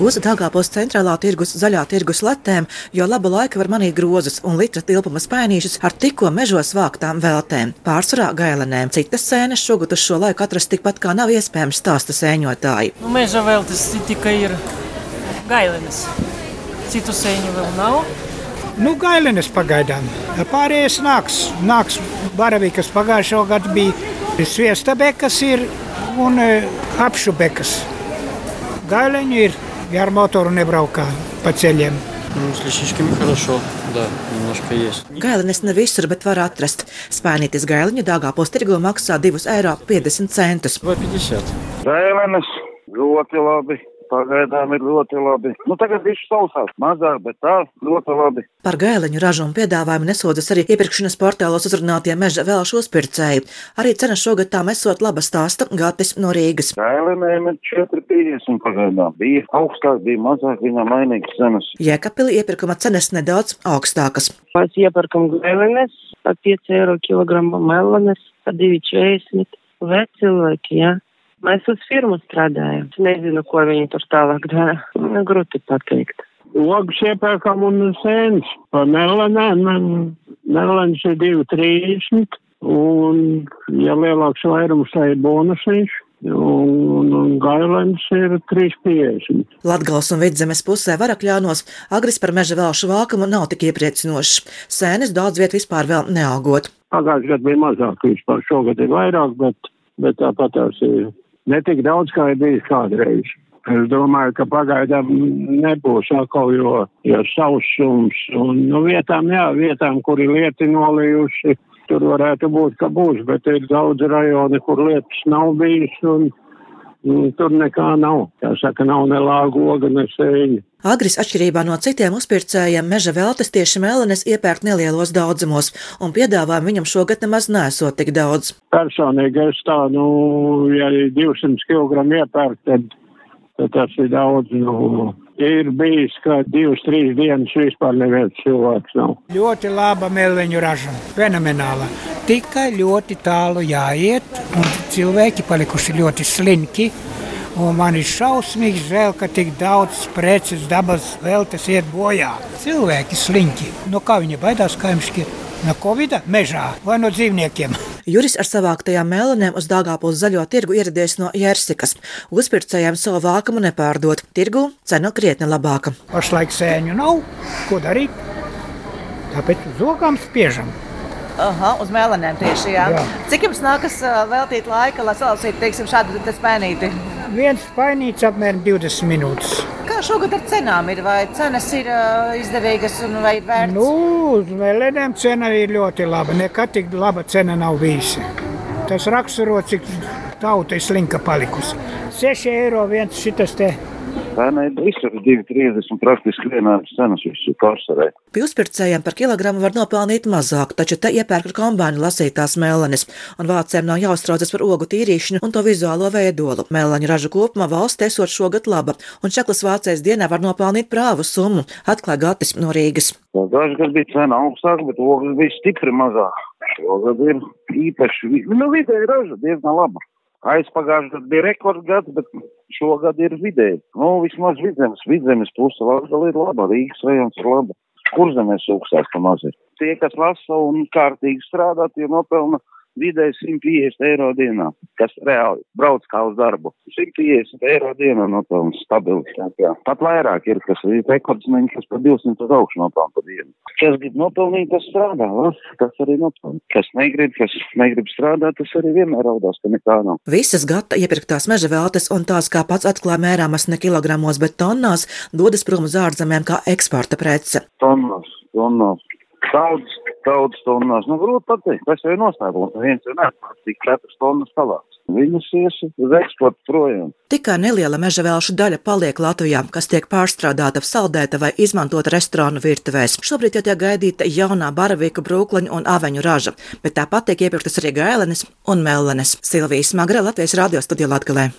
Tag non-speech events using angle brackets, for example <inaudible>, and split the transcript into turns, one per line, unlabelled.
Uz Dāngāpos centrālā tirgus zaļā tirgus letēm jau labu laiku var manīt grozus un litra tilpuma spēnīšus ar tikko mežos vāktām veltēm, pārsvarā gailenēm. Citas sēnes šogad uz šo laiku atrast tikpat kā nav iespējams stāsta sēņotāji.
Nu, meža veltes tikai ir gailenes. Citu sēņu vēl nav.
Nu, gailenes pagaidām. Pārējais nāks. Nāks baravīkas pagājušo gadu bija sviesta bekas ir un e, apšu bekas. Gaileņi ir я ar motoru nebraukā pa ceļiem.
Ну, с лисичками хорошо, да, немножко есть.
Gailenes ne visur, bet var atrast. Spēnītis gailiņu dāgā postirgo maksā 2,50 eiro.
Vai 50?
Gailenes ļoti labi. Pagaidām ir ļoti labi. Nu, tagad viņš sausās mazāk, bet tā ļoti labi.
Par gailiņu ražu un piedāvājumu nesodas arī iepirkšanas portālos uzrunātie meža vēlšu uzpircēji. Arī cena šogad tām esot laba stāsta Gatis no Rīgas.
Gailenēm ir 4,50 pagaidām. Bija augstāk, bija mazāk, viņam mainīgas cenas.
Jēkabili iepirkuma cenas nedaudz augstākas.
Mēs iepērkam gailenes par 5 eiro kilogramu, melanes par 2,40. Veci cilvēki, jā. Mēs uz firmu strādājam. Es nezinu, ko viņi tur tālāk dara. Grūti pateikt.
Logus iepērkam un sēnes. Par melanēm, melans ir 2,30 un, ja lielāks vairums, tā ir bonusiņš. Un, un, gailens ir 3,50.
Latgals un vidzemes pusē varakļānos agris par meža vēlšu vākumu nav tik iepriecinošs. Sēnes daudz viet vispār vēl neaugot.
Pagājušajā gadā bija mazāk vispār, šogad ir vairāk, bet, bet tāpat tās ir netik daudz, kā ir bijis kādreiz. Es domāju, ka pagaidām nebūs atkal, jo, jo sausums un nu, vietām, jā, vietām, kur ir lieti nolījuši, tur varētu būt, ka būs, bet ir daudz rajoni, kur lietas nav bijis un, tur nekā nav. Tā saka, nav ne lāgoga, ne sēņa.
Agris, atšķirībā no citiem uzpircējiem, meža veltes tieši melenes iepērk nelielos daudzumos, un piedāvājumu viņam šogad nemaz nesot tik daudz.
Personīgi es tā, nu, ja ir 200 kg iepērkt, tad, tad tas ir daudz, nu, ir bijis, ka divas, trīs dienas vispār neviens cilvēks nav.
Ļoti laba meleņu raža, fenomenāla. Tikai ļoti tālu jāiet, un cilvēki palikuši ļoti slinki. Un man ir šausmīgi žēl, ka tik daudz preces dabas veltes iet bojā. Cilvēki slinki. No kā viņi baidās kaimišķi? No Covid, mežā vai no dzīvniekiem? <laughs>
Juris ar savāktajām melanēm uz Dāngāpos zaļo tirgu ieradies no Jērsikas. Uzpircējiem savu vākumu nepārdot. Tirgu cena krietni labāka.
Pašlaik sēņu nav, ko darīt? Tāpēc uz ogām spiežam.
Aha, uz melanēm tieši jā.
Jā.
Cik jums nākas veltīt laika, lai salauztītu, teiksim, šādu spēnīti?
Viens painīts apmēram 20 minūtes.
Kā šogad ar cenām ir? Vai cenas ir ā, izdevīgas un vai vērts?
Nu, uz melenēm cena ir ļoti laba. Nekad tik laba cena nav bijusi. Tas raksturo, cik tauta ir slinka palikusi. 6 eiro viens šitas te.
Cena ir visur 2,30 praktiski vienādas cenas visu pārsvarē.
Pie uzpircējiem par kilogramu var nopelnīt mazāk, taču te iepērk ar kombānu lasītās melanes, un vācējiem nav jāuztraucas par ogu tīrīšanu un to vizuālo veidolu. Melaņu raža kopumā valsts esot šogad laba, un čaklas vācējas dienā var nopelnīt prāvu summu, atklāja Gatis no Rīgas.
Dažs gads bija cena augstāka, bet ogas bija stipri mazāk. Šogad ir īpaši, nu vidēji raža diezgan laba. Aizpagājušajā gadā bija rekords gads, bet šogad ir vidēji. Nu, vismaz vidzemes, vidzemes puse Latgala ir laba, Rīgas rajons ir laba. Kurzemēs augstāk pa maz ir. Tie, kas lasa un kārtīgi strādā, tie nopelna vidēji 150 eiro dienā, kas reāli brauc kā uz darbu. 150 eiro dienā nopelna stabili. Jā. Pat vairāk ir, kas ir rekordsmeņi, kas par 200 uz augšu nopelna pa dienu. Kas grib nopelnīt, tas strādā, va? tas arī nopelna. Kas negrib, kas negrib strādāt, tas arī vienmēr raudās, ka nekā nav.
Visas gata iepirktās meža veltes un tās, kā pats atklāja mērāmas ne kilogramos, bet tonnās, dodas prom uz ārzemēm kā eksporta prece.
Tonnas, tonnas. Daudz, daudz tonnās. Nu, grūti pateikt, kas jau ir noslēpums. Viens jau neatpārts, cik četras tonnas salāts. Viņas ies uz eksportu projām.
Tikai neliela meža vēlšu daļa paliek Latvijā, kas tiek pārstrādāta, saldēta vai izmantota restorānu virtuvēs. Šobrīd jau tiek gaidīta jaunā baravīku, brūkliņu un aveņu raža, bet tāpat tiek iepirktas arī gailenes un mellenes. Silvijas Magra Latvijas radio studijā Latgalē.